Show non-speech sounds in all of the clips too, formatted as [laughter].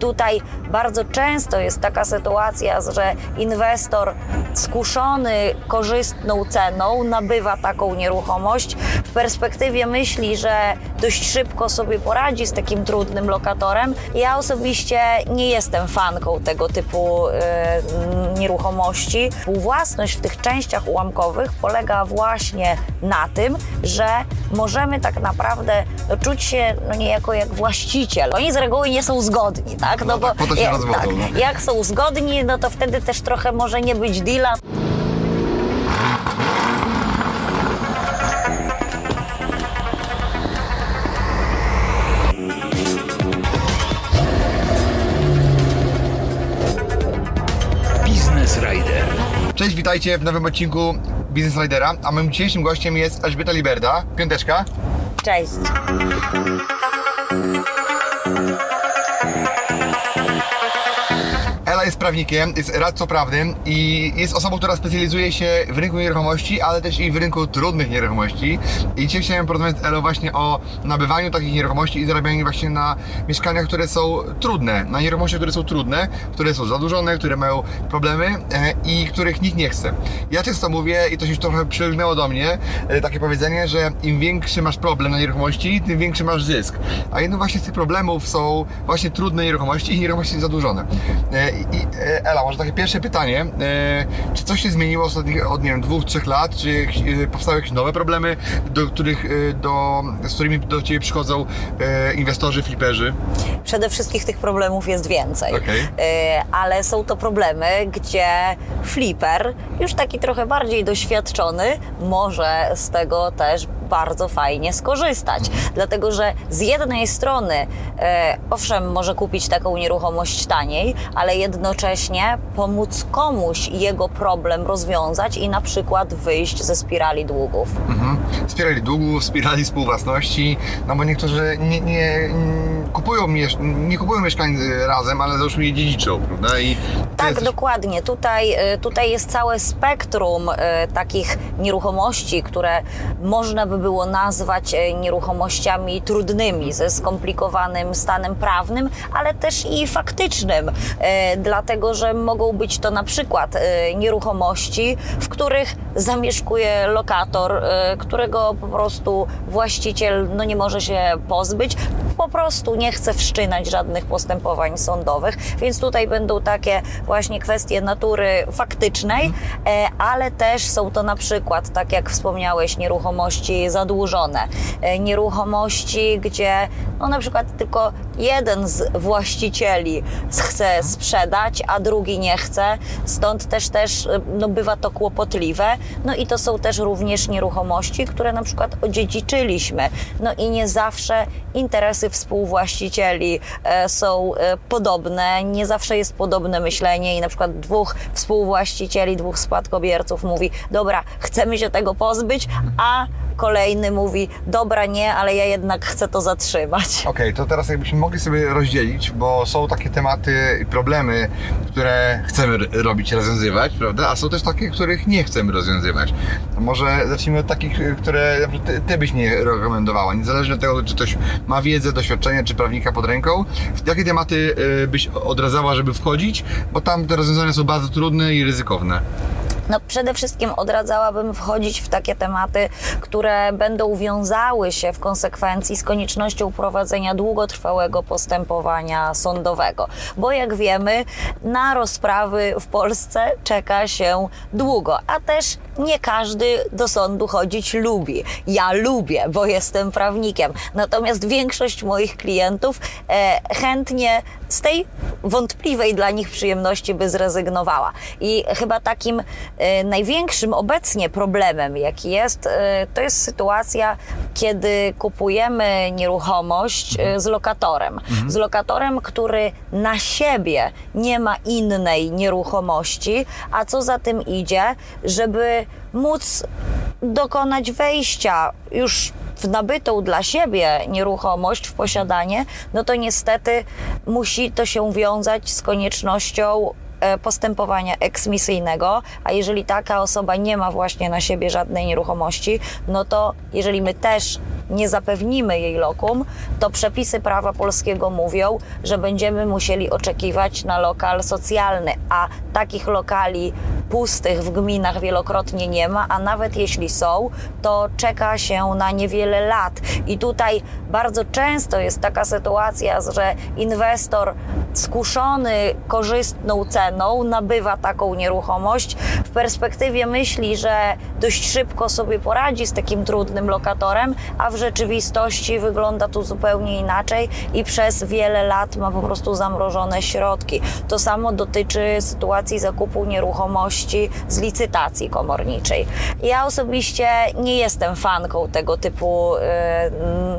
Tutaj bardzo często jest taka sytuacja, że inwestor skuszony korzystną ceną nabywa taką nieruchomość. W perspektywie myśli, że dość szybko sobie poradzi z takim trudnym lokatorem. Ja osobiście nie jestem fanką tego typu y, nieruchomości. Własność w tych częściach ułamkowych polega właśnie na tym, że możemy tak naprawdę czuć się no niejako jak właściciel. Oni z reguły nie są zgodni, tak? No, no bo tak, po to się jak, tak, no. jak są zgodni, no to wtedy też trochę może nie być deala. Witajcie w nowym odcinku Business Ridera, a moim dzisiejszym gościem jest Elżbieta Liberda. Piąteczka. Cześć. Jest prawnikiem, jest radcą prawnym i jest osobą, która specjalizuje się w rynku nieruchomości, ale też i w rynku trudnych nieruchomości. I dzisiaj chciałem porozmawiać z Elą właśnie o nabywaniu takich nieruchomości i zarabianiu właśnie na mieszkaniach, które są trudne, na nieruchomościach, które są trudne, które są zadłużone, które mają problemy e, i których nikt nie chce. Ja często mówię, i to się trochę przylgnęło do mnie, e, takie powiedzenie, że im większy masz problem na nieruchomości, tym większy masz zysk. A jednym właśnie z tych problemów są właśnie trudne nieruchomości i nieruchomości zadłużone. I e, Ela, może takie pierwsze pytanie. E, czy coś się zmieniło ostatnich, od nie wiem, dwóch, trzech lat? Czy e, powstały jakieś nowe problemy, do których, do, z którymi do Ciebie przychodzą inwestorzy, fliperzy? Przede wszystkim tych problemów jest więcej. Okay. Ale są to problemy, gdzie flipper, już taki trochę bardziej doświadczony, może z tego też bardzo fajnie skorzystać. Dlatego, że z jednej strony, e, owszem, może kupić taką nieruchomość taniej, ale jednocześnie pomóc komuś jego problem rozwiązać i na przykład wyjść ze spirali długów. Mhm. Spirali długów, spirali współwłasności, no bo niektórzy nie, nie, kupują, nie kupują mieszkań razem, ale załóżmy je dziedziczą, prawda? I tak, jest... dokładnie. Tutaj, e, tutaj jest całe spektrum e, takich nieruchomości, które można by było nazwać nieruchomościami trudnymi, ze skomplikowanym stanem prawnym, ale też i faktycznym, dlatego że mogą być to na przykład nieruchomości, w których zamieszkuje lokator, którego po prostu właściciel no, nie może się pozbyć, po prostu nie chce wszczynać żadnych postępowań sądowych, więc tutaj będą takie właśnie kwestie natury faktycznej, ale też są to na przykład, tak jak wspomniałeś, nieruchomości zadłużone, e, nieruchomości, gdzie no na przykład tylko jeden z właścicieli chce sprzedać, a drugi nie chce, stąd też też e, no, bywa to kłopotliwe. No i to są też również nieruchomości, które na przykład odziedziczyliśmy. No i nie zawsze interesy współwłaścicieli e, są podobne, nie zawsze jest podobne myślenie i na przykład dwóch współwłaścicieli, dwóch spadkobierców mówi, dobra, chcemy się tego pozbyć, a kolejny mówi, dobra, nie, ale ja jednak chcę to zatrzymać. Okej, okay, to teraz jakbyśmy mogli sobie rozdzielić, bo są takie tematy i problemy, które chcemy robić, rozwiązywać, prawda? A są też takie, których nie chcemy rozwiązywać. To może zacznijmy od takich, które ty, ty byś nie rekomendowała, niezależnie od tego, czy ktoś ma wiedzę, doświadczenie, czy prawnika pod ręką. Jakie tematy y, byś odradzała, żeby wchodzić? Bo tam te rozwiązania są bardzo trudne i ryzykowne. No przede wszystkim odradzałabym wchodzić w takie tematy, które będą wiązały się w konsekwencji z koniecznością prowadzenia długotrwałego postępowania sądowego. Bo jak wiemy, na rozprawy w Polsce czeka się długo, a też nie każdy do sądu chodzić lubi. Ja lubię, bo jestem prawnikiem. Natomiast większość moich klientów e, chętnie z tej wątpliwej dla nich przyjemności by zrezygnowała. I chyba takim e, największym obecnie problemem, jaki jest, e, to jest sytuacja, kiedy kupujemy nieruchomość e, z lokatorem. Z lokatorem, który na siebie nie ma innej nieruchomości, a co za tym idzie, żeby móc dokonać wejścia już w nabytą dla siebie nieruchomość, w posiadanie, no to niestety musi to się wiązać z koniecznością postępowania eksmisyjnego, a jeżeli taka osoba nie ma właśnie na siebie żadnej nieruchomości, no to jeżeli my też nie zapewnimy jej lokum, to przepisy prawa polskiego mówią, że będziemy musieli oczekiwać na lokal socjalny, a takich lokali pustych w gminach wielokrotnie nie ma, a nawet jeśli są, to czeka się na niewiele lat. I tutaj bardzo często jest taka sytuacja, że inwestor skuszony korzystną ceną nabywa taką nieruchomość, w perspektywie myśli, że dość szybko sobie poradzi z takim trudnym lokatorem, a w rzeczywistości wygląda tu zupełnie inaczej i przez wiele lat ma po prostu zamrożone środki. To samo dotyczy sytuacji zakupu nieruchomości z licytacji komorniczej. Ja osobiście nie jestem fanką tego typu e,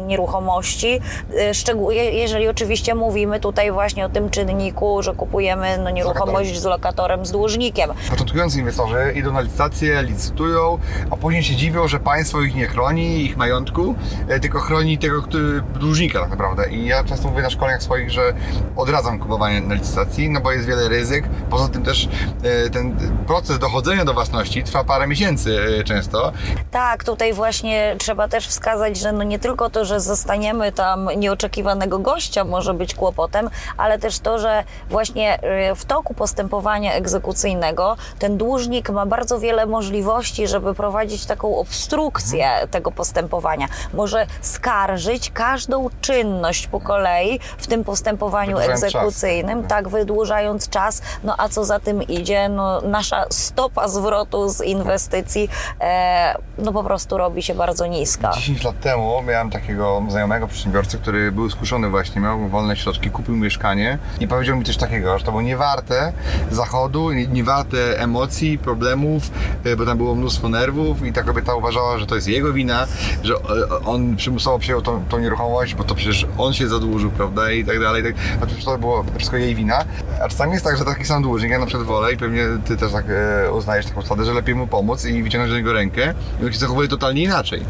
nieruchomości, e, szczególnie jeżeli oczywiście mówimy tutaj właśnie o tym czynniku, że kupujemy no, nieruchomość z lokatorem, z dłużnikiem. Początkujący inwestorzy idą na licytację, licytują, a później się dziwią, że państwo ich nie chroni, ich majątku, e, tylko chroni tego który, dłużnika tak naprawdę. I ja często mówię na szkoleniach swoich, że odradzam kupowanie na licytacji, no bo jest wiele ryzyk. Poza tym też e, ten proces dochodzenia do własności trwa parę miesięcy e, często. Tak, tutaj właśnie trzeba też wskazać, że no nie tylko to, że zostaniemy tam nieoczekiwanego gościa może być kłopotem, ale też to, że właśnie w toku postępowania egzekucyjnego ten dłużnik ma bardzo wiele możliwości, żeby prowadzić taką obstrukcję tego postępowania. Może skarżyć każdą czynność po kolei w tym postępowaniu Wydłużając egzekucyjnym, czas. tak wydłużając czas, no a co za tym idzie, no nasza stopa zwrotu z inwestycji e, no po prostu robi się bardzo niska. 10 lat temu miałem takiego znajomego przedsiębiorcę, który był skuszony właśnie, miał wolne środki, kupił mieszkanie i powiedział mi coś takiego, że to było niewarte zachodu, nie- niewarte emocji, problemów, e, bo tam było mnóstwo nerwów i ta kobieta uważała, że to jest jego wina, że e, on przymusowo przyjął tą, tą nieruchomość, bo to przecież on się zadłużył, prawda, i tak dalej. Tak. A przecież to było wszystko jej wina. A czasami jest tak, że taki sam dłużnik, ja na przykład wolę i pewnie ty też tak e, uznajesz taką zasadę, że lepiej mu pomóc i wyciągnąć do niego rękę i on się zachowuje totalnie inaczej.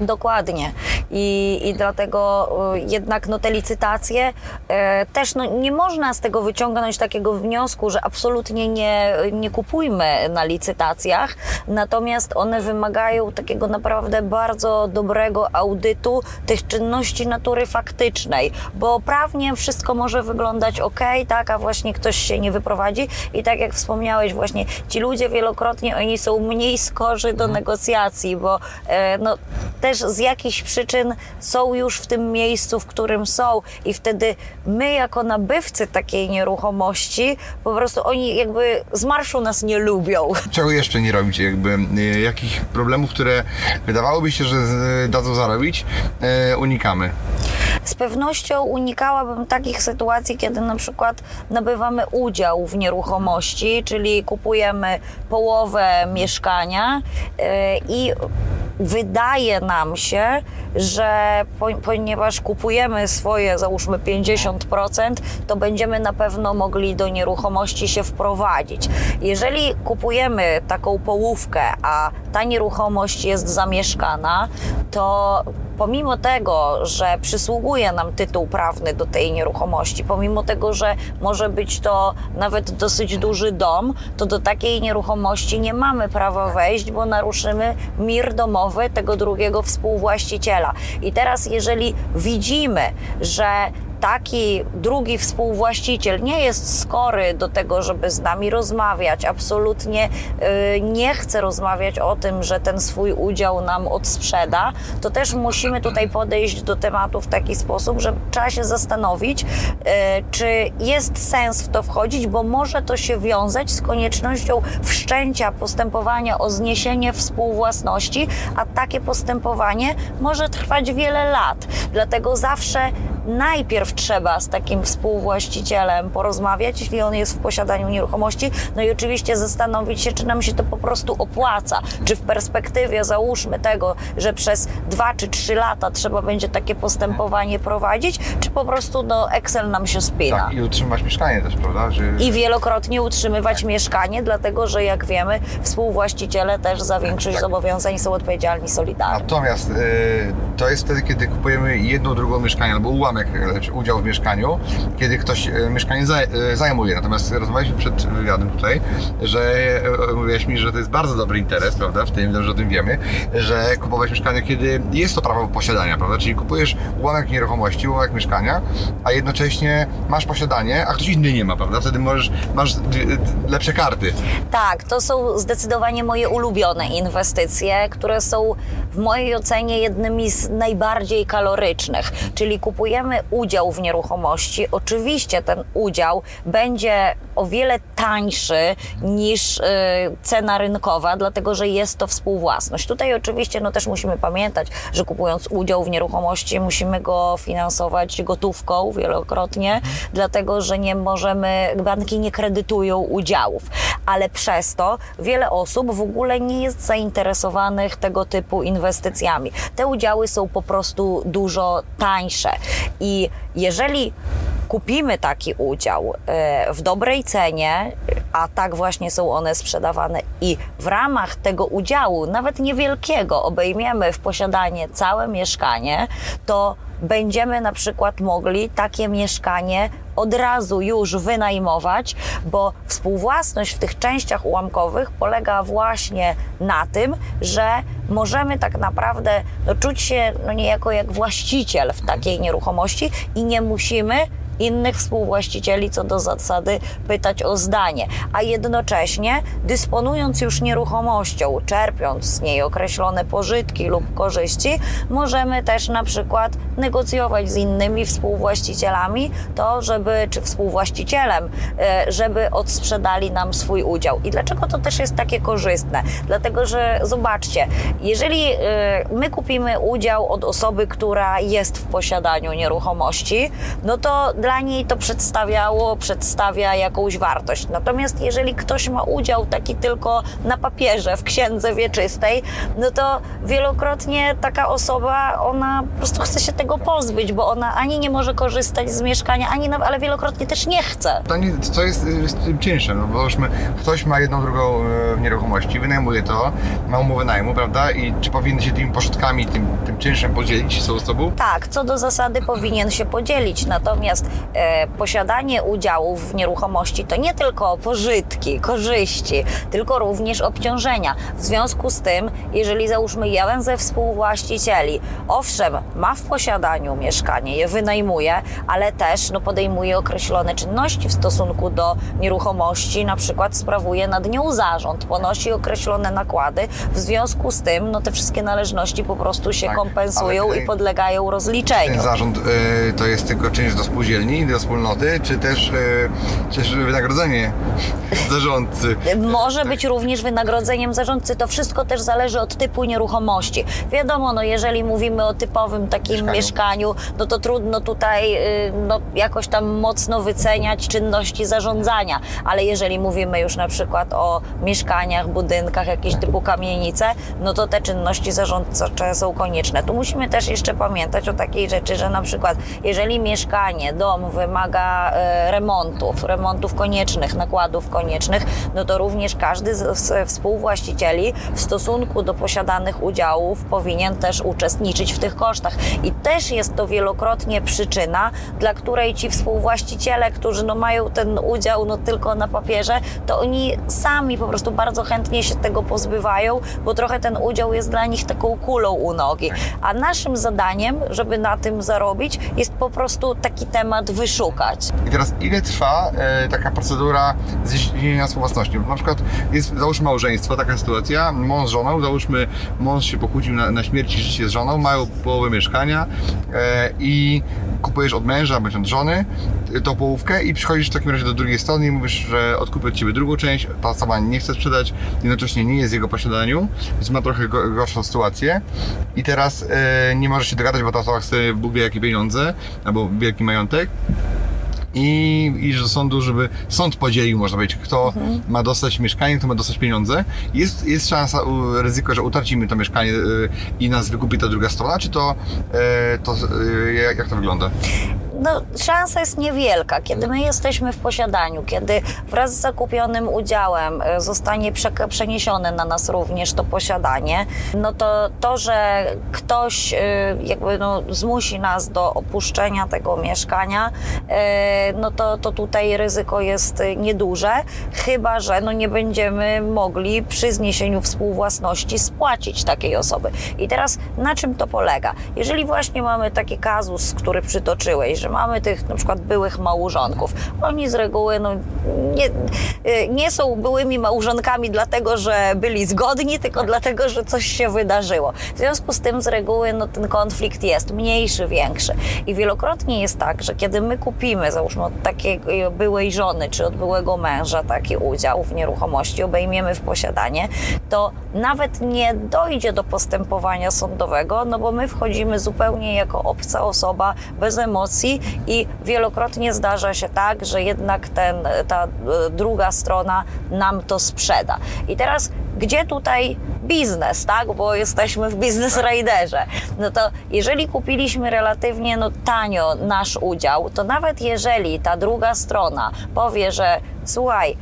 Dokładnie. I, i dlatego jednak no, te licytacje też no, nie można z tego wyciągnąć takiego wniosku, że absolutnie nie, nie kupujmy na licytacjach, natomiast one wymagają takiego naprawdę bardzo dobrego audytu tych czynności natury faktycznej, bo prawnie wszystko może wyglądać ok, tak, a właśnie ktoś się nie wyprowadzi. I tak jak wspomniałeś właśnie, ci ludzie wielokrotnie oni są mniej skorzy do negocjacji, bo e, no, też z jakichś przyczyn są już w tym miejscu, w którym są. I wtedy my jako nabywcy takiej nieruchomości, po prostu oni jakby z marszu nas nie lubią. [laughs] Czego jeszcze nie robić, jakby e, jakich problemów, które wydawałoby się, że z- dadzą zarobić, e, unikamy. Z pewnością unikałabym takich sytuacji, kiedy na przykład nabywamy udział w nieruchomości, czyli kupujemy połowę mieszkania i wydaje nam się, że po, ponieważ kupujemy swoje, załóżmy 50%, to będziemy na pewno mogli do nieruchomości się wprowadzić. Jeżeli kupujemy taką połówkę, a ta nieruchomość jest zamieszkana, to pomimo tego, że przysługuje nam tytuł prawny do tej nieruchomości, pomimo tego, że może być to nawet dosyć duży dom, to do takiej nieruchomości nie mamy prawa wejść, bo naruszymy mir domowy tego drugiego współwłaściciela. I teraz, jeżeli widzimy, że taki drugi współwłaściciel nie jest skory do tego, żeby z nami rozmawiać, absolutnie y, nie chce rozmawiać o tym, że ten swój udział nam odsprzeda, to też musimy tutaj podejść do tematu w taki sposób, że trzeba się zastanowić, y, czy jest sens w to wchodzić, bo może to się wiązać z koniecznością wszczęcia postępowania o zniesienie współwłasności, a takie postępowanie może trwać wiele lat. Dlatego zawsze najpierw trzeba z takim współwłaścicielem porozmawiać, jeśli on jest w posiadaniu nieruchomości, no i oczywiście zastanowić się, czy nam się to po prostu opłaca, czy w perspektywie załóżmy tego, że przez dwa czy trzy lata trzeba będzie takie postępowanie prowadzić, czy po prostu no Excel nam się spina. Tak, i utrzymać mieszkanie też, prawda? Że... I wielokrotnie utrzymywać mieszkanie, dlatego że jak wiemy, współwłaściciele też za większość Tak. zobowiązań są odpowiedzialni solidarnie. Natomiast y, to jest wtedy, kiedy kupujemy jedno, drugą mieszkanie albo ułamek, udział w mieszkaniu, kiedy ktoś e, mieszkanie e, zajmuje. Natomiast rozmawialiśmy przed wywiadem tutaj, że e, mówiłeś mi, że to jest bardzo dobry interes, prawda, w tym, że o tym wiemy, że kupować mieszkanie, kiedy jest to prawo posiadania, prawda, czyli kupujesz ułamek nieruchomości, ułamek mieszkania, a jednocześnie masz posiadanie, a ktoś inny nie ma, prawda, wtedy możesz, masz lepsze karty. Tak, to są zdecydowanie moje ulubione inwestycje, które są w mojej ocenie jednymi z najbardziej kalorycznych. Czyli kupujemy udział w nieruchomości. Oczywiście ten udział będzie o wiele tańszy niż y, cena rynkowa, dlatego że jest to współwłasność. Tutaj oczywiście no, też musimy pamiętać, że kupując udział w nieruchomości musimy go finansować gotówką wielokrotnie, dlatego że nie możemy, banki nie kredytują udziałów, ale przez to wiele osób w ogóle nie jest zainteresowanych tego typu inwestycjami. Te udziały są po prostu dużo tańsze i jeżeli kupimy taki udział e, w dobrej cenie, a tak właśnie są one sprzedawane i w ramach tego udziału, nawet niewielkiego, obejmiemy w posiadanie całe mieszkanie, to będziemy na przykład mogli takie mieszkanie od razu już wynajmować, bo współwłasność w tych częściach ułamkowych polega właśnie na tym, że możemy tak naprawdę no, czuć się no, niejako jak właściciel w takiej nieruchomości i nie musimy innych współwłaścicieli co do zasady pytać o zdanie, a jednocześnie dysponując już nieruchomością, czerpiąc z niej określone pożytki lub korzyści, możemy też na przykład negocjować z innymi współwłaścicielami to, żeby, czy współwłaścicielem, e, żeby odsprzedali nam swój udział. I dlaczego to też jest takie korzystne? Dlatego, że zobaczcie, jeżeli e, my kupimy udział od osoby, która jest w posiadaniu nieruchomości, no to dla niej to przedstawiało, przedstawia jakąś wartość. Natomiast jeżeli ktoś ma udział taki tylko na papierze, w księdze wieczystej, no to wielokrotnie taka osoba, ona po prostu chce się tego pozbyć, bo ona ani nie może korzystać z mieszkania, ani, na- ale wielokrotnie też nie chce. Pytanie, co jest z tym czynszem? No bo już my, ktoś ma jedną, drugą e, nieruchomości, wynajmuje to, ma umowę najmu, prawda? I czy powinny się tymi poszczkami, tym, tym czynszem podzielić z sobą? Tak, co do zasady powinien się podzielić, natomiast posiadanie udziałów w nieruchomości to nie tylko pożytki, korzyści, tylko również obciążenia. W związku z tym, jeżeli załóżmy jeden ze współwłaścicieli, owszem, ma w posiadaniu mieszkanie, je wynajmuje, ale też no, podejmuje określone czynności w stosunku do nieruchomości, na przykład sprawuje nad nią zarząd, ponosi określone nakłady, w związku z tym no, te wszystkie należności po prostu się Tak, kompensują i podlegają rozliczeniu. Ten zarząd y, to jest tylko czynsz do spółdzielni, do wspólnoty, czy też, y, czy też wynagrodzenie zarządcy? Może być również wynagrodzeniem zarządcy. To wszystko też zależy od typu nieruchomości. Wiadomo, no jeżeli mówimy o typowym takim Mieszkaniu. mieszkaniu, no to trudno tutaj y, no, jakoś tam mocno wyceniać czynności zarządzania. Ale jeżeli mówimy już na przykład o mieszkaniach, budynkach, jakieś typu kamienice, no to te czynności zarządcze są konieczne. Tu musimy też jeszcze pamiętać o takiej rzeczy, że na przykład jeżeli mieszkanie, dom dom wymaga e, remontów, remontów koniecznych, nakładów koniecznych, no to również każdy z, współwłaścicieli w stosunku do posiadanych udziałów powinien też uczestniczyć w tych kosztach. I też jest to wielokrotnie przyczyna, dla której ci współwłaściciele, którzy no mają ten udział no tylko na papierze, to oni sami po prostu bardzo chętnie się tego pozbywają, bo trochę ten udział jest dla nich taką kulą u nogi. A naszym zadaniem, żeby na tym zarobić, jest po prostu taki temat wyszukać. I teraz ile trwa e, taka procedura zjeżdżenia współwłasności? Na przykład jest, załóżmy małżeństwo, taka sytuacja, mąż z żoną, załóżmy mąż się pokłócił na, na śmierć i życie z żoną, mają połowę mieszkania e, i kupujesz od męża bądź od żony e, tą połówkę i przychodzisz w takim razie do drugiej strony i mówisz, że odkupię od Ciebie drugą część, ta osoba nie chce sprzedać, jednocześnie nie jest w jego posiadaniu, więc ma trochę go, gorszą sytuację i teraz e, nie może się dogadać, bo ta osoba chce Bóg wie jakie pieniądze albo wielki majątek i iść do sądu, żeby sąd podzielił, można powiedzieć, kto ma dostać mieszkanie, kto ma dostać pieniądze. Jest, jest szansa, ryzyko, że utracimy to mieszkanie y, i nas wykupi ta druga strona, czy to, y, to y, jak to wygląda? No, szansa jest niewielka. Kiedy my jesteśmy w posiadaniu, kiedy wraz z zakupionym udziałem e, zostanie przeniesione na nas również to posiadanie, no to to, że ktoś e, jakby no, zmusi nas do opuszczenia tego mieszkania, e, no to, to tutaj ryzyko jest nieduże, chyba że no, nie będziemy mogli przy zniesieniu współwłasności spłacić takiej osoby. I teraz na czym to polega? Jeżeli właśnie mamy taki kazus, który przytoczyłeś, że mamy tych na przykład byłych małżonków, oni z reguły no, nie, y, nie są byłymi małżonkami dlatego, że byli zgodni, tylko dlatego, że coś się wydarzyło. W związku z tym z reguły no, ten konflikt jest mniejszy, większy. I wielokrotnie jest tak, że kiedy my kupimy, załóżmy od takiej byłej żony czy od byłego męża taki udział w nieruchomości, obejmiemy w posiadanie, to nawet nie dojdzie do postępowania sądowego, no bo my wchodzimy zupełnie jako obca osoba, bez emocji i wielokrotnie zdarza się tak, że jednak ten, ta e, druga strona nam to sprzeda. I teraz gdzie tutaj biznes, tak? Bo jesteśmy w biznes riderze. No to jeżeli kupiliśmy relatywnie no, tanio nasz udział, to nawet jeżeli ta druga strona powie, że słuchaj,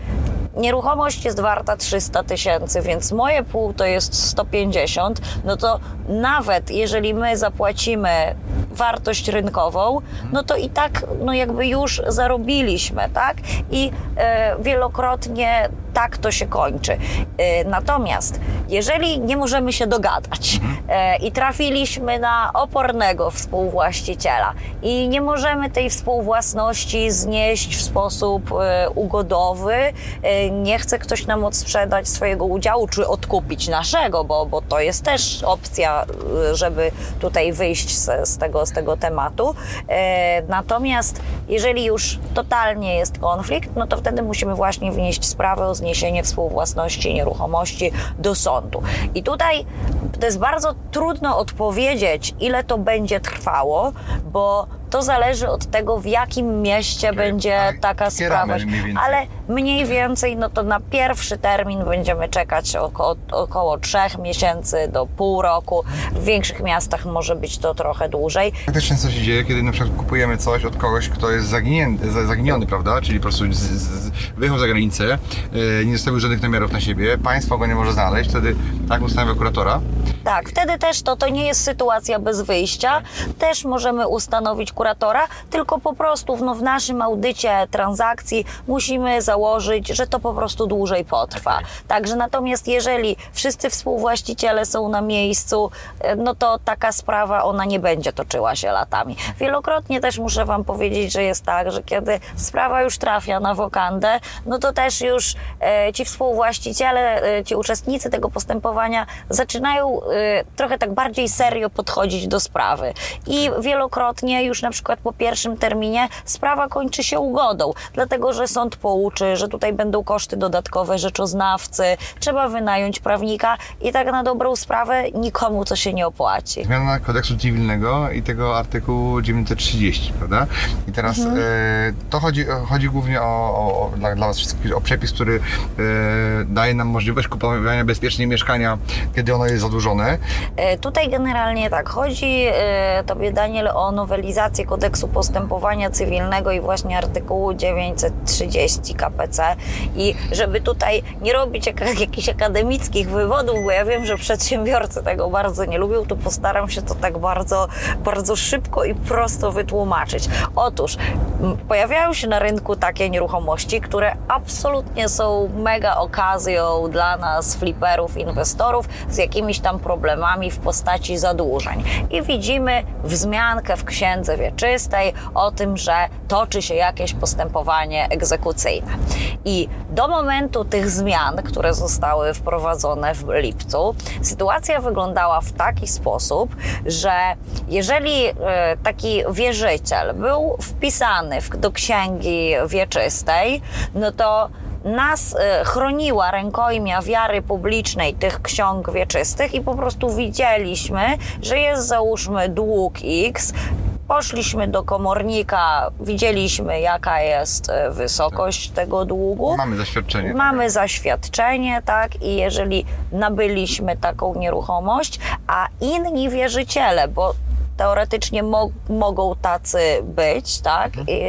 nieruchomość jest warta 300 tysięcy, więc moje pół to jest 150, no to nawet jeżeli my zapłacimy wartość rynkową, no to i tak no jakby już zarobiliśmy, tak? I e, wielokrotnie tak to się kończy. E, natomiast jeżeli nie możemy się dogadać e, i trafiliśmy na opornego współwłaściciela i nie możemy tej współwłasności znieść w sposób e, ugodowy, nie chce ktoś nam odsprzedać swojego udziału, czy odkupić naszego, bo, bo to jest też opcja, żeby tutaj wyjść z, z, tego, z tego tematu. Natomiast jeżeli już totalnie jest konflikt, no to wtedy musimy właśnie wnieść sprawę o zniesienie współwłasności nieruchomości do sądu. I tutaj to jest bardzo trudno odpowiedzieć, ile to będzie trwało, bo to zależy od tego, w jakim mieście będzie ale taka sprawa. Ale mniej więcej, no to na pierwszy termin będziemy czekać około, około trzech miesięcy do pół roku. W większych miastach może być to trochę dłużej. Tak też często się dzieje, kiedy na przykład kupujemy coś od kogoś, kto jest zaginięty, za- zaginiony, prawda? Czyli po prostu z, z, wyjechał za granicę, yy, nie zostawił żadnych namiarów na siebie, państwo go nie może znaleźć, wtedy tak ustanawia kuratora. Tak, wtedy też to, to nie jest sytuacja bez wyjścia. Też możemy ustanowić kuratora, tylko po prostu no, w naszym audycie transakcji musimy założyć, że to po prostu dłużej potrwa. Także natomiast jeżeli wszyscy współwłaściciele są na miejscu, no to taka sprawa ona nie będzie toczyła się latami. Wielokrotnie też muszę Wam powiedzieć, że jest tak, że kiedy sprawa już trafia na wokandę, no to też już e, ci współwłaściciele, e, ci uczestnicy tego postępowania zaczynają e, trochę tak bardziej serio podchodzić do sprawy. I wielokrotnie już na przykład po pierwszym terminie sprawa kończy się ugodą, dlatego że sąd pouczy, że tutaj będą koszty dodatkowe rzeczoznawcy, trzeba wynająć prawnika i tak na dobrą sprawę nikomu to się nie opłaci. Zmiana kodeksu cywilnego i tego artykułu 930, prawda? I teraz Mhm. e, to chodzi, chodzi głównie o, o, dla, dla Was wszystkich o przepis, który e, daje nam możliwość kupowania bezpiecznie mieszkania, kiedy ono jest zadłużone. E, Tutaj generalnie tak, chodzi e, Tobie Daniel o nowelizację kodeksu postępowania cywilnego i właśnie artykułu 930 I żeby tutaj nie robić jak, [laughs] jakichś akademickich wywodów, bo ja wiem, że przedsiębiorcy tego bardzo nie lubią, to postaram się to tak bardzo, bardzo szybko i prosto wytłumaczyć. Otóż pojawiają się na rynku takie nieruchomości, które absolutnie są mega okazją dla nas, fliperów, inwestorów, z jakimiś tam problemami w postaci zadłużeń. I widzimy wzmiankę w księdze wieczystej o tym, że toczy się jakieś postępowanie egzekucyjne. I do momentu tych zmian, które zostały wprowadzone w lipcu, sytuacja wyglądała w taki sposób, że jeżeli e, taki wierzyciel był wpisany do księgi wieczystej, no to nas e, chroniła rękojmia wiary publicznej tych ksiąg wieczystych i po prostu widzieliśmy, że jest załóżmy dług X, Poszliśmy do komornika, widzieliśmy jaka jest e, wysokość tego długu. Mamy zaświadczenie. Mamy zaświadczenie, tak, i jeżeli nabyliśmy taką nieruchomość, a inni wierzyciele, bo teoretycznie mo mogą tacy być, tak, I,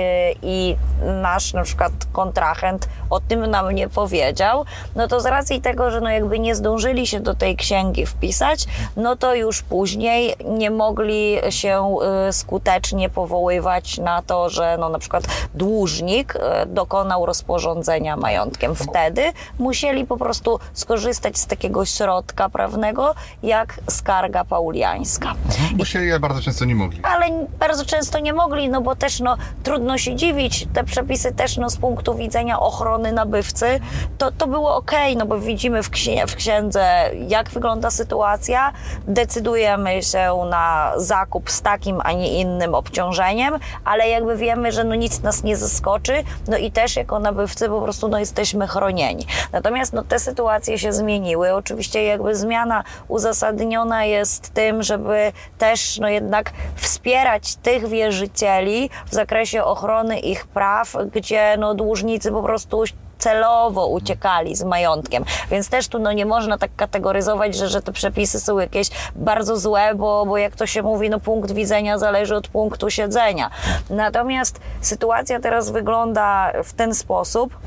i nasz na przykład kontrahent o tym nam nie powiedział, no to z racji tego, że no jakby nie zdążyli się do tej księgi wpisać, no to już później nie mogli się y, skutecznie powoływać na to, że no na przykład dłużnik y, dokonał rozporządzenia majątkiem. Wtedy musieli po prostu skorzystać z takiego środka prawnego, jak skarga pauliańska. Musieli, ale bardzo często nie mogli. Ale bardzo często nie mogli, no bo też no, trudno się dziwić, te przepisy też no, z punktu widzenia ochrony nabywcy, to, to było ok, no bo widzimy w, księ w księdze, jak wygląda sytuacja, decydujemy się na zakup z takim, a nie innym obciążeniem, ale jakby wiemy, że no nic nas nie zaskoczy, no i też jako nabywcy po prostu no, jesteśmy chronieni. Natomiast no, te sytuacje się zmieniły. Oczywiście jakby zmiana uzasadniona jest tym, żeby też no, jednak wspierać tych wierzycieli w zakresie ochrony ich praw, gdzie no, dłużnicy po prostu celowo uciekali z majątkiem. Więc też tu no, nie można tak kategoryzować, że, że te przepisy są jakieś bardzo złe, bo, bo jak to się mówi, no punkt widzenia zależy od punktu siedzenia. Natomiast sytuacja teraz wygląda w ten sposób,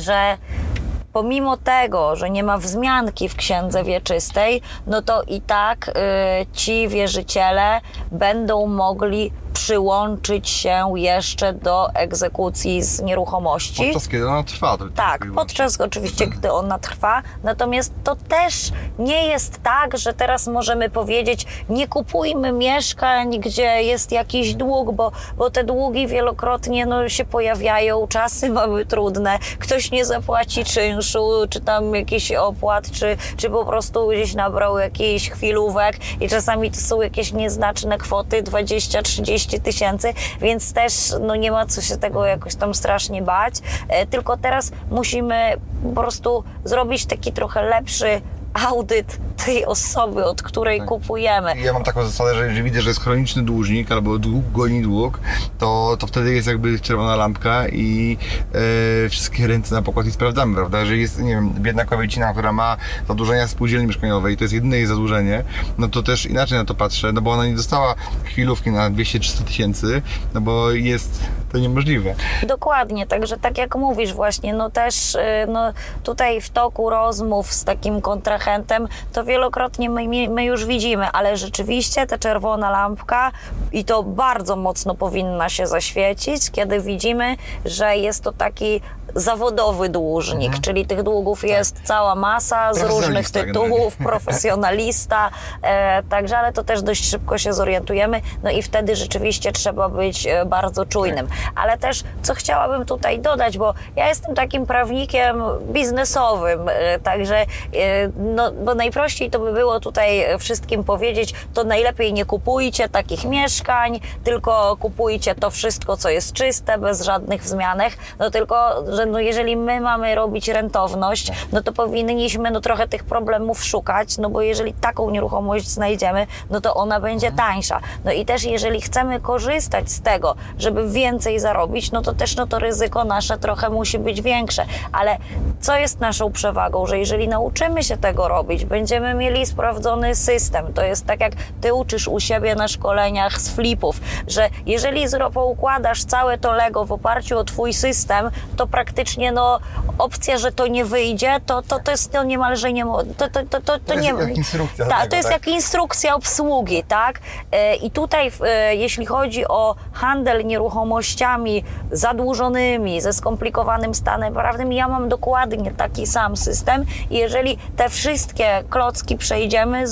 że pomimo tego, że nie ma wzmianki w księdze wieczystej, no to i tak y, ci wierzyciele będą mogli przyłączyć się jeszcze do egzekucji z nieruchomości. Podczas kiedy ona trwa. Tak, podczas oczywiście, gdy ona trwa. Natomiast to też nie jest tak, że teraz możemy powiedzieć, nie kupujmy mieszkań, gdzie jest jakiś dług, bo, bo te długi wielokrotnie no, się pojawiają, czasy [laughs] mamy trudne, ktoś nie zapłaci czynszu, czy tam jakiś opłat, czy, czy po prostu gdzieś nabrał jakiś chwilówek i czasami to są jakieś nieznaczne kwoty, 20-30 tysięcy, więc też no, nie ma co się tego jakoś tam strasznie bać. E, tylko teraz musimy po prostu zrobić taki trochę lepszy audyt tej osoby, od której Tak. kupujemy. Ja mam taką zasadę, że jeżeli widzę, że jest chroniczny dłużnik albo dług goni dług, to, to wtedy jest jakby czerwona lampka i e, wszystkie ręce na pokład i sprawdzamy, prawda? Jeżeli jest, nie wiem, biedna kobiecina, która ma zadłużenia spółdzielni mieszkaniowej, to jest jedyne jej zadłużenie, no to też inaczej na to patrzę, no bo ona nie dostała chwilówki na 200-300 tysięcy, no bo jest to niemożliwe. Dokładnie, także tak jak mówisz właśnie, no też y, no, tutaj w toku rozmów z takim kontrahentem, to wielokrotnie my, my już widzimy, ale rzeczywiście ta czerwona lampka i to bardzo mocno powinna się zaświecić, kiedy widzimy, że jest to taki zawodowy dłużnik, czyli tych długów jest cała masa z różnych Profesjonalista tytułów, profesjonalista, [laughs] e, także, ale to też dość szybko się zorientujemy, no i wtedy rzeczywiście trzeba być e, bardzo czujnym. Ale też, co chciałabym tutaj dodać, bo ja jestem takim prawnikiem biznesowym, e, także, e, no, bo najprościej to by było tutaj wszystkim powiedzieć, to najlepiej nie kupujcie takich mieszkań, tylko kupujcie to wszystko, co jest czyste, bez żadnych wzmianek, no tylko, że no jeżeli my mamy robić rentowność, no to powinniśmy no trochę tych problemów szukać, no bo jeżeli taką nieruchomość znajdziemy, no to ona będzie tańsza. No i też jeżeli chcemy korzystać z tego, żeby więcej zarobić, no to też no to ryzyko nasze trochę musi być większe. Ale co jest naszą przewagą, że jeżeli nauczymy się tego robić. Będziemy mieli sprawdzony system. To jest tak, jak ty uczysz u siebie na szkoleniach z flipów, że jeżeli poukładasz całe to Lego w oparciu o twój system, to praktycznie no, opcja, że to nie wyjdzie, to, to, to jest no, niemalże nie... To, to, to, to, to, jest nie jak instrukcja Tak, tego, to jest tak? jak instrukcja obsługi, tak? E, I tutaj, e, jeśli chodzi o handel nieruchomościami zadłużonymi, ze skomplikowanym stanem prawnym, ja mam dokładnie taki sam system i jeżeli te wszystkie klocki przejdziemy,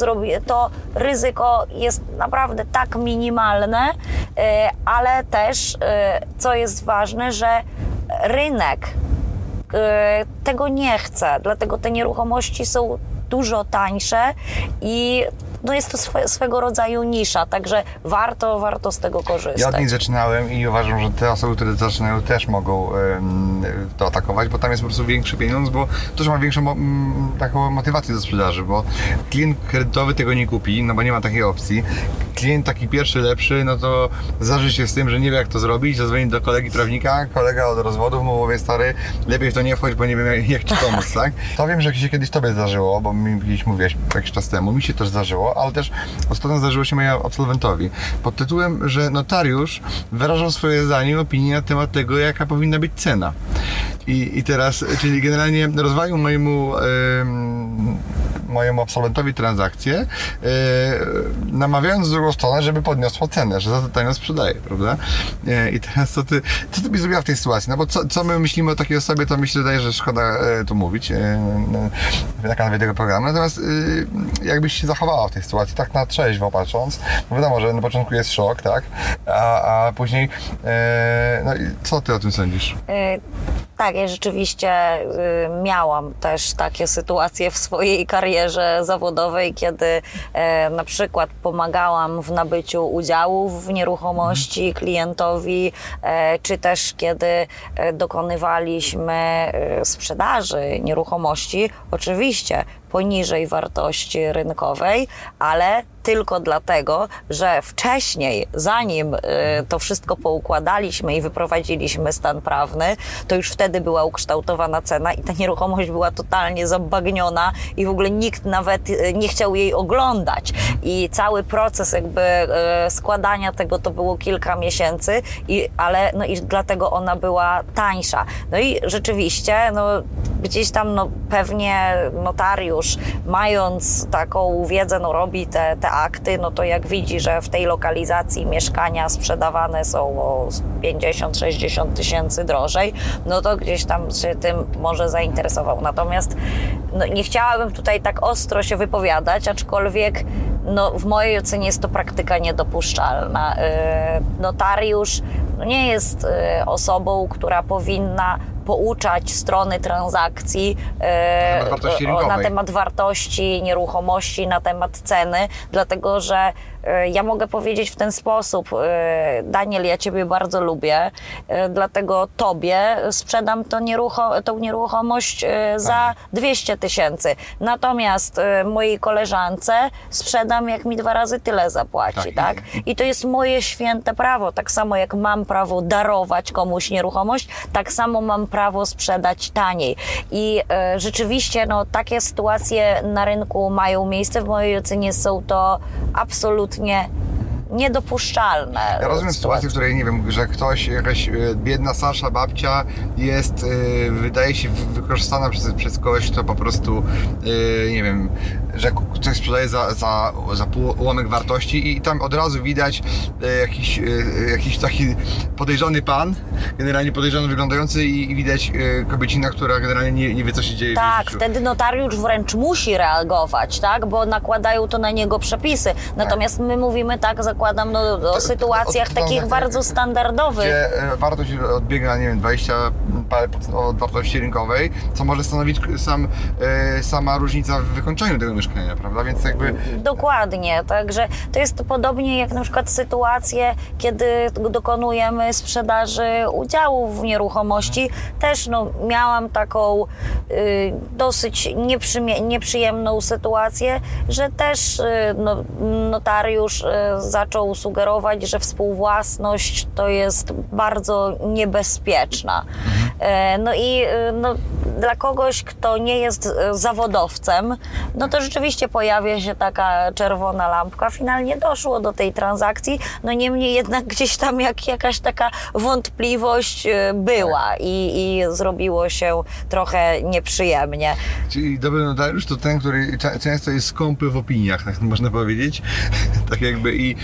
to ryzyko jest naprawdę tak minimalne, e, ale też, co jest ważne, że rynek e, tego nie chce, dlatego te nieruchomości są dużo tańsze i no jest to swe, swego rodzaju nisza, także warto, warto z tego korzystać. Ja od niej zaczynałem i uważam, że te osoby, które zaczynają też mogą to atakować, bo tam jest po prostu większy pieniądz, bo też ma większą taką motywację do sprzedaży, bo klient kredytowy tego nie kupi, no bo nie ma takiej opcji. Klient taki pierwszy, lepszy, no to zdarzy się z tym, że nie wie jak to zrobić, zadzwoni do kolegi prawnika, kolega od rozwodów mu powie, stary, lepiej w to nie wchodź, bo nie wiem jak, jak ci pomóc, tak? To wiem, że się kiedyś tobie zdarzyło, bo mi kiedyś mówiłeś jakiś czas temu, mi się też zdarzyło, ale też ostatnio zdarzyło się mojemu absolwentowi. Pod tytułem, że notariusz wyrażał swoje zdanie opinię na temat tego, jaka powinna być cena. I, i teraz, czyli generalnie rozwalił mojemu, em, mojemu absolwentowi transakcję, e, namawiając drugą stronę, żeby podniosła cenę, że za to tanio sprzedaje, prawda? E, I teraz co ty, co ty byś zrobiła w tej sytuacji? No bo co, co my myślimy o takiej osobie, to mi się wydaje, że szkoda e, tu mówić na kanale tego programu. Natomiast jakbyś się zachowała w tej sytuacji, tak na trzeźwo patrząc, no wiadomo, że na początku jest szok, tak? A, a później, no i co ty o tym sądzisz? Tak, ja rzeczywiście y, miałam też takie sytuacje w swojej karierze zawodowej, kiedy e, na przykład pomagałam w nabyciu udziałów w nieruchomości klientowi, e, czy też kiedy e, dokonywaliśmy sprzedaży nieruchomości, oczywiście poniżej wartości rynkowej, ale tylko dlatego, że wcześniej, zanim y, to wszystko poukładaliśmy i wyprowadziliśmy stan prawny, to już wtedy była ukształtowana cena i ta nieruchomość była totalnie zabagniona i w ogóle nikt nawet y, nie chciał jej oglądać. I cały proces jakby y, składania tego to było kilka miesięcy, i, ale no i dlatego ona była tańsza. No i rzeczywiście, no gdzieś tam no, pewnie notariusz, mając taką wiedzę, no robi te, te akty, no to jak widzi, że w tej lokalizacji mieszkania sprzedawane są o 50-60 tysięcy drożej, no to gdzieś tam się tym może zainteresował. Natomiast no, nie chciałabym tutaj tak ostro się wypowiadać, aczkolwiek no, w mojej ocenie jest to praktyka niedopuszczalna. Yy, Notariusz no, nie jest yy, osobą, która powinna pouczać strony transakcji e, na temat wartości nieruchomości, na temat ceny, dlatego że ja mogę powiedzieć w ten sposób, e, Daniel, ja Ciebie bardzo lubię, e, dlatego Tobie sprzedam to nierucho, tą nieruchomość e, za 200 tysięcy, natomiast e, mojej koleżance sprzedam, jak mi dwa razy tyle zapłaci, Tak. tak? I to jest moje święte prawo, tak samo jak mam prawo darować komuś nieruchomość, tak samo mam prawo sprzedać taniej. I e, rzeczywiście no, takie sytuacje na rynku mają miejsce. W mojej ocenie są to absolutnie tinha niedopuszczalne. Ja rozumiem sytuację, w której nie wiem, że ktoś, jakaś e, biedna Sasza, babcia jest, e, wydaje się wy- wykorzystana przez, przez kogoś, kto po prostu, e, nie wiem, że k- coś sprzedaje za, za, za pół ułamek wartości i tam od razu widać jakiś, jakiś taki podejrzany pan, generalnie podejrzany wyglądający i, i widać kobiecina, która generalnie nie, nie wie, co się dzieje Tak, wtedy notariusz wręcz musi reagować, tak? Bo nakładają to na niego przepisy. Natomiast my mówimy tak, zakładam, no, o to- sytuacjach od- takich bardzo standardowych. gdzie e, wartość odbiega, nie wiem, 20 parę procent od wartości rynkowej, co może stanowić sam, e, sama różnica w wykończeniu tego mieszkania, prawda? Więc jakby Dokładnie, także to jest podobnie jak na przykład sytuacje, kiedy dokonujemy sprzedaży udziałów w nieruchomości. Też no, miałam taką y, dosyć nieprzyjemną nieprzyjemną sytuację, że też y, no, notariusz y, zaczął sugerować, że współwłasność to jest bardzo niebezpieczna. E, No i y, no, dla kogoś, kto nie jest e, zawodowcem, no to rzeczywiście pojawia się taka czerwona lampka. Finalnie doszło do tej transakcji, no niemniej jednak gdzieś tam jak, jakaś taka wątpliwość e, była i, i zrobiło się trochę nieprzyjemnie. Czyli dobry notariusz to ten, który często jest skąpy w opiniach, tak można powiedzieć. [laughs] tak jakby i e,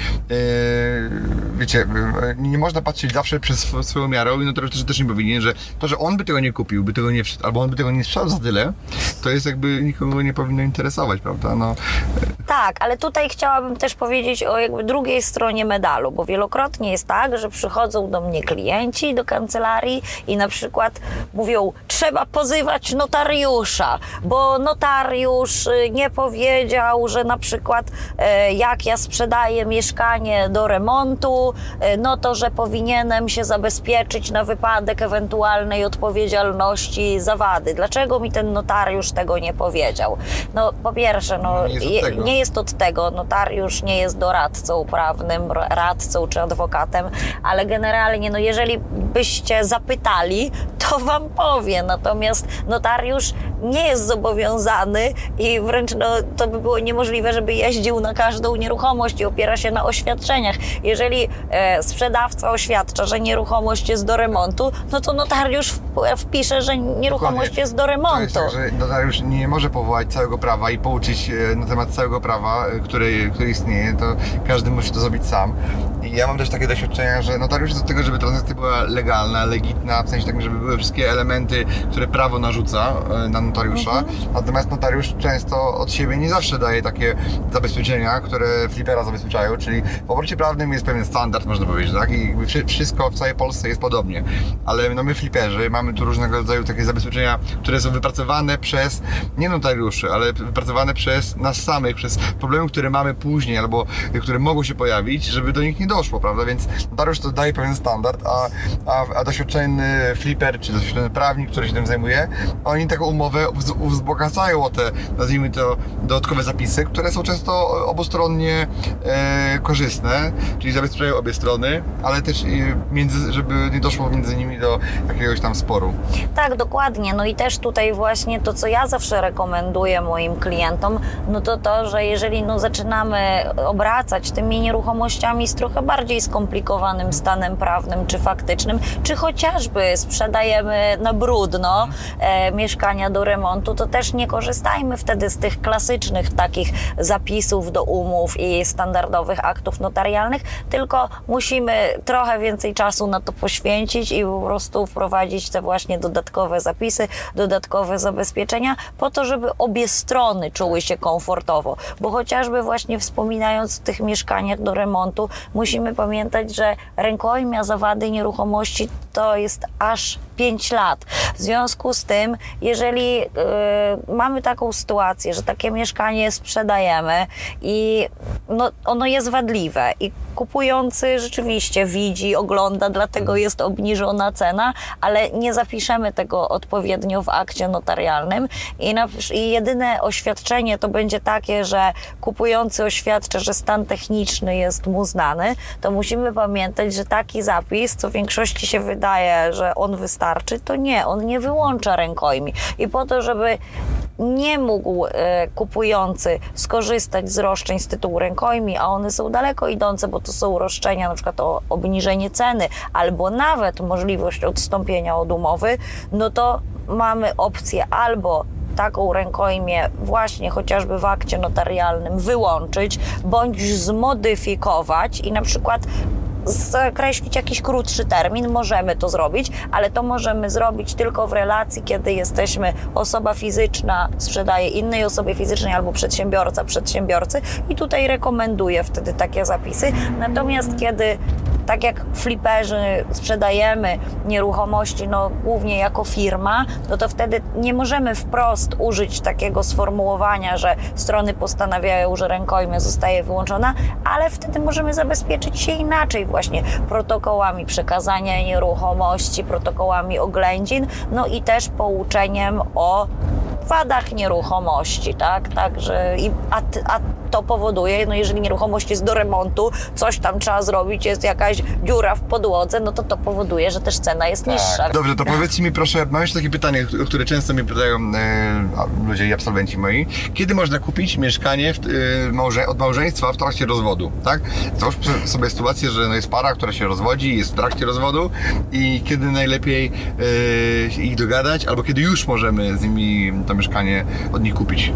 wiecie, e, nie można patrzeć zawsze przez sw- swoją miarę i notariusz też, też nie powinien, że to, że on by tego nie kupił, by tego nie albo on by tego nie sprzedał za tyle, to jest jakby nikogo nie powinno interesować, prawda? No, Tak, ale tutaj chciałabym też powiedzieć o jakby drugiej stronie medalu, bo wielokrotnie jest tak, że przychodzą do mnie klienci do kancelarii i na przykład mówią, trzeba pozywać notariusza, bo notariusz y, nie powiedział, że na przykład e, jak ja sprzedaję mieszkanie do remontu, e, no to, że powinienem się zabezpieczyć na wypadek ewentualnej odpowiedzialności za wady. Dlaczego mi ten notariusz tego nie powiedział? No po pierwsze, no, Nie jest od je- tego. nie jest od tego. Notariusz nie jest doradcą prawnym, ra- radcą czy adwokatem, ale generalnie, no jeżeli byście zapytali, to wam powie. Natomiast notariusz nie jest zobowiązany i wręcz no, to by było niemożliwe, żeby jeździł na każdą nieruchomość i opiera się na oświadczeniach. Jeżeli e, sprzedawca oświadcza, że nieruchomość jest do remontu, no to notariusz wp- wpisze, że nieruchomość Dokładnie. jest do To remontu. jest tak, że notariusz nie może powołać całego prawa i pouczyć e, na temat całego prawa, e, które, które istnieje, to każdy musi to zrobić sam. I ja mam też takie doświadczenia, że notariusz jest do tego, żeby transakcja była legalna, legitna, w sensie takim, żeby były wszystkie elementy, które prawo narzuca e, na notariusza. Natomiast notariusz często od siebie nie zawsze daje takie zabezpieczenia, które flipera zabezpieczają, czyli w obrocie prawnym jest pewien standard, można powiedzieć, tak? I wszystko w całej Polsce jest podobnie. Ale no my fliperzy mamy tu różnego rodzaju takie zabezpieczenia, które są wypracowane przez nie notariuszy, ale wypracowane przez nas samych, przez problemy, które mamy później albo które mogą się pojawić, żeby do nich nie doszło, prawda? Więc notariusz to daje pewien standard, a, a, a doświadczony flipper czy doświadczony prawnik, który się tym zajmuje, oni taką umowę wz- wzbogacają o te, nazwijmy to, dodatkowe zapisy, które są często obustronnie e, korzystne, czyli zabezpieczają obie strony, ale też między, żeby nie doszło między nimi do jakiegoś tam sporu. Tak, dokładnie. No i też tutaj właśnie to, co ja zawsze rekomenduję moim klientom, no to to, że jeżeli no zaczynamy obracać tymi nieruchomościami z trochę bardziej skomplikowanym stanem prawnym czy faktycznym, czy chociażby sprzedajemy na brudno e, mieszkania do remontu, to też nie korzystajmy wtedy z tych klasycznych takich zapisów do umów i standardowych aktów notarialnych, tylko musimy trochę więcej czasu na to poświęcić i po prostu wprowadzić te właśnie dodatkowe zapisy, dodatkowe zabezpieczenia, po to, żeby obie strony czuły się komfortowo. Bo chociażby właśnie wspominając o tych mieszkaniach do remontu, musimy pamiętać, że rękojmia zawady nieruchomości to jest aż 5 lat. W związku z tym, jeżeli y, mamy taką sytuację, że takie mieszkanie sprzedajemy i no, ono jest wadliwe i kupujący rzeczywiście widzi, ogląda, dlatego jest obniżona cena, ale nie zapiszemy tego odpowiednio w akcie notarialnym. I, na, i jedyne oświadczenie to będzie takie, że kupujący oświadcza, że stan techniczny jest mu znany, to musimy pamiętać, że taki zapis, co większości się wydaje, że on wystarczy, to nie, on nie wyłącza rękojmi. I po to, żeby nie mógł e, kupujący skorzystać z roszczeń z tytułu rękojmi, a one są daleko idące, bo to są roszczenia na przykład o obniżenie ceny albo nawet możliwość odstąpienia od umowy, no to mamy opcję albo taką rękojmię właśnie chociażby w akcie notarialnym wyłączyć, bądź zmodyfikować i na przykład zakreślić jakiś krótszy termin, możemy to zrobić, ale to możemy zrobić tylko w relacji, kiedy jesteśmy osoba fizyczna sprzedaje innej osobie fizycznej albo przedsiębiorca przedsiębiorcy i tutaj rekomenduję wtedy takie zapisy. Natomiast kiedy tak jak fliperzy sprzedajemy nieruchomości, no głównie jako firma, no to wtedy nie możemy wprost użyć takiego sformułowania, że strony postanawiają, że rękojmia zostaje wyłączona, ale wtedy możemy zabezpieczyć się inaczej właśnie protokołami przekazania nieruchomości, protokołami oględzin, no i też pouczeniem o wadach nieruchomości, tak? Także i, a, a to powoduje, no jeżeli nieruchomość jest do remontu, coś tam trzeba zrobić, jest jakaś dziura w podłodze, no to to powoduje, że też cena jest niższa. Tak. Dobrze, to powiedzcie mi proszę, mam jeszcze takie pytanie, które często mi pytają e, ludzie i absolwenci moi. Kiedy można kupić mieszkanie w, e, małże, od małżeństwa w trakcie rozwodu, tak? Załóżmy sobie sytuację, że no jest para, która się rozwodzi, jest w trakcie rozwodu i kiedy najlepiej e, się ich dogadać, albo kiedy już możemy z nimi to mieszkanie od nich kupić.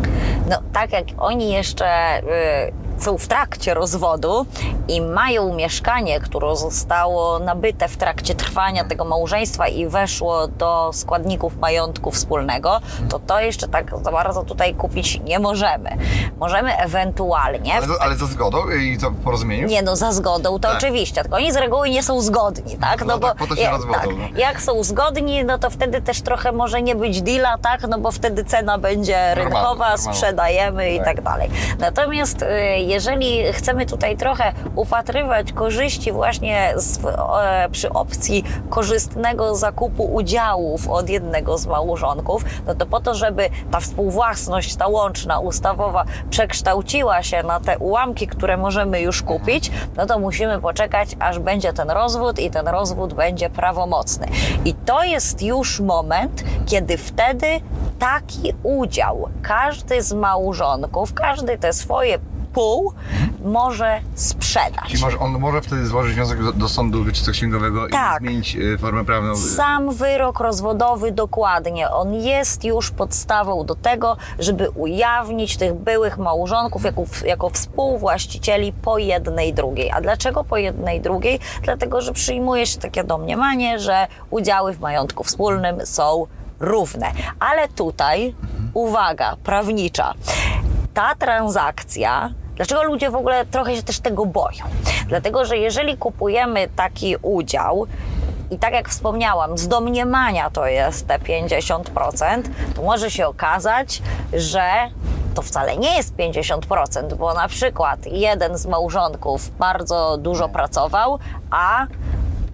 No tak jak oni jeszcze y, są w trakcie rozwodu i mają mieszkanie, które zostało nabyte w trakcie trwania tego małżeństwa i weszło do składników majątku wspólnego, to to jeszcze tak za bardzo tutaj kupić nie możemy. Możemy ewentualnie... Ale, ale za zgodą i to porozumieniu? Nie no, za zgodą to Tak. oczywiście, tylko oni z reguły nie są zgodni, tak? No tak, po to się ja- rozwodzą, tak, no. jak są zgodni, no to wtedy też trochę może nie być deala, tak? No bo wtedy cena będzie rynkowa, normalna. sprzedajemy i Tak. tak dalej. Natomiast y, jeżeli chcemy tutaj trochę upatrywać korzyści właśnie z, e, przy opcji korzystnego zakupu udziałów od jednego z małżonków, no to po to, żeby ta współwłasność, ta łączna, ustawowa przekształciła się na te ułamki, które możemy już kupić, no to musimy poczekać, aż będzie ten rozwód i ten rozwód będzie prawomocny. I to jest już moment, kiedy wtedy taki udział każdy z małżonków, każdy te swoje pół może sprzedać. Czyli może, on może wtedy złożyć wniosek do, do sądu wieczysto-księgowego Tak. i zmienić e, formę prawną. Sam wyrok rozwodowy dokładnie, on jest już podstawą do tego, żeby ujawnić tych byłych małżonków jako, jako współwłaścicieli po jednej drugiej. A dlaczego po jednej drugiej? Dlatego, że przyjmuje się takie domniemanie, że udziały w majątku wspólnym są równe. Ale tutaj, uwaga, prawnicza, ta transakcja Dlaczego ludzie w ogóle trochę się też tego boją? Dlatego, że jeżeli kupujemy taki udział, i tak jak wspomniałam, z domniemania to jest te 50%, to może się okazać, że to wcale nie jest 50%, bo na przykład jeden z małżonków bardzo dużo pracował, a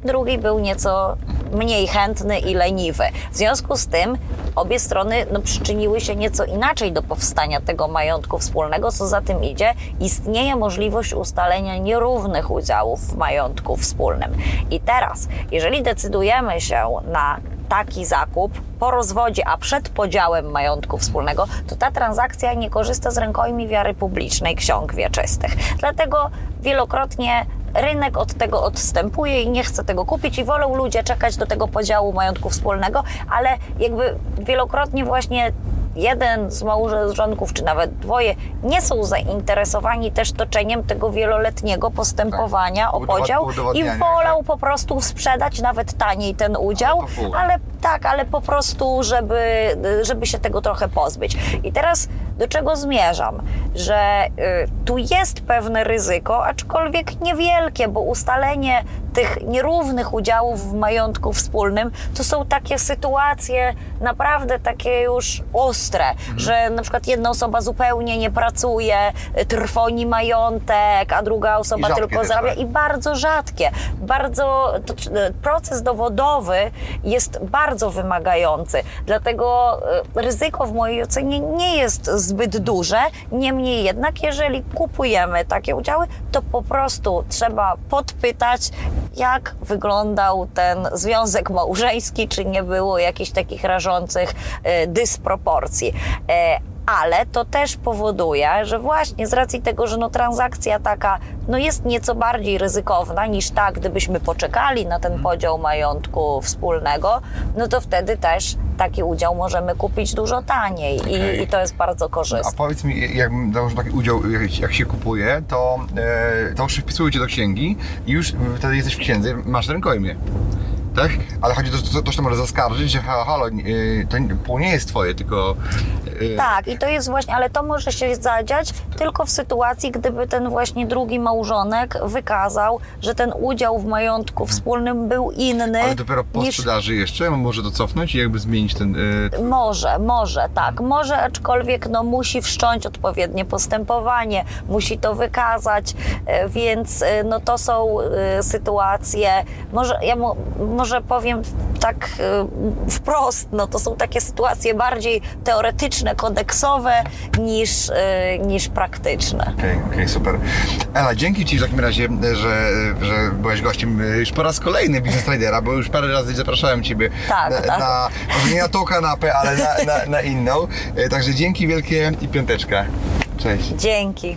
drugi był nieco mniej chętny i leniwy. W związku z tym obie strony no, przyczyniły się nieco inaczej do powstania tego majątku wspólnego, co za tym idzie, istnieje możliwość ustalenia nierównych udziałów w majątku wspólnym. I teraz, jeżeli decydujemy się na taki zakup po rozwodzie, a przed podziałem majątku wspólnego, to ta transakcja nie korzysta z rękojmi wiary publicznej ksiąg wieczystych. Dlatego wielokrotnie rynek od tego odstępuje i nie chce tego kupić i wolą ludzie czekać do tego podziału majątku wspólnego, ale jakby wielokrotnie właśnie jeden z małżonków, czy nawet dwoje, nie są zainteresowani też toczeniem tego wieloletniego postępowania Tak. o podział i Udowodniania, wolą po prostu sprzedać nawet taniej ten udział, Ale ale tak, ale po prostu, żeby, żeby się tego trochę pozbyć. I teraz do czego zmierzam? Że y, tu jest pewne ryzyko, aczkolwiek niewielkie, bo ustalenie tych nierównych udziałów w majątku wspólnym to są takie sytuacje naprawdę takie już ostre, Mhm. że na przykład jedna osoba zupełnie nie pracuje, trwoni majątek, a druga osoba tylko zarabia tak? i bardzo rzadkie. Bardzo to, proces dowodowy jest bardzo wymagający, dlatego e, ryzyko w mojej ocenie nie jest zbyt duże. Niemniej jednak, jeżeli kupujemy takie udziały, to po prostu trzeba podpytać, jak wyglądał ten związek małżeński, czy nie było jakichś takich rażących e, dysproporcji. E, ale to też powoduje, że właśnie z racji tego, że no transakcja taka no jest nieco bardziej ryzykowna niż ta, gdybyśmy poczekali na ten podział majątku wspólnego, no to wtedy też taki udział możemy kupić dużo taniej Okej. i, i to jest bardzo A korzystne. powiedz mi, jak założę taki udział, jak, jak się kupuje, to, e, to już wpisują cię do księgi i już wtedy jesteś w księdze, masz rękojmie. Tak? Ale chodzi o to, że ktoś to może zaskarżyć, że ha- halo, e, to nie- pół nie jest twoje, tylko... e, Tak, i to jest właśnie, ale to może się zadziać tylko w sytuacji, gdyby ten właśnie drugi małżonek wykazał, że ten udział w majątku wspólnym był inny Ale dopiero po niż sprzedaży jeszcze może to cofnąć i jakby zmienić ten... E, Może, może, tak. Może, aczkolwiek no, musi wszcząć odpowiednie postępowanie, musi to wykazać, więc no, to są sytuacje, może, ja mo, może powiem tak y, wprost, no to są takie sytuacje bardziej teoretyczne, kodeksowe niż, y, niż praktyczne. Okej, okej, super. Ela, dzięki Ci w takim razie, że, że byłeś gościem y, już po raz kolejny Business Tradera, bo już parę razy zapraszałem Ciebie Tak, na, tak. na, może nie na tą kanapę, ale na, na, na inną. Także dzięki wielkie i piąteczka. Cześć. Dzięki.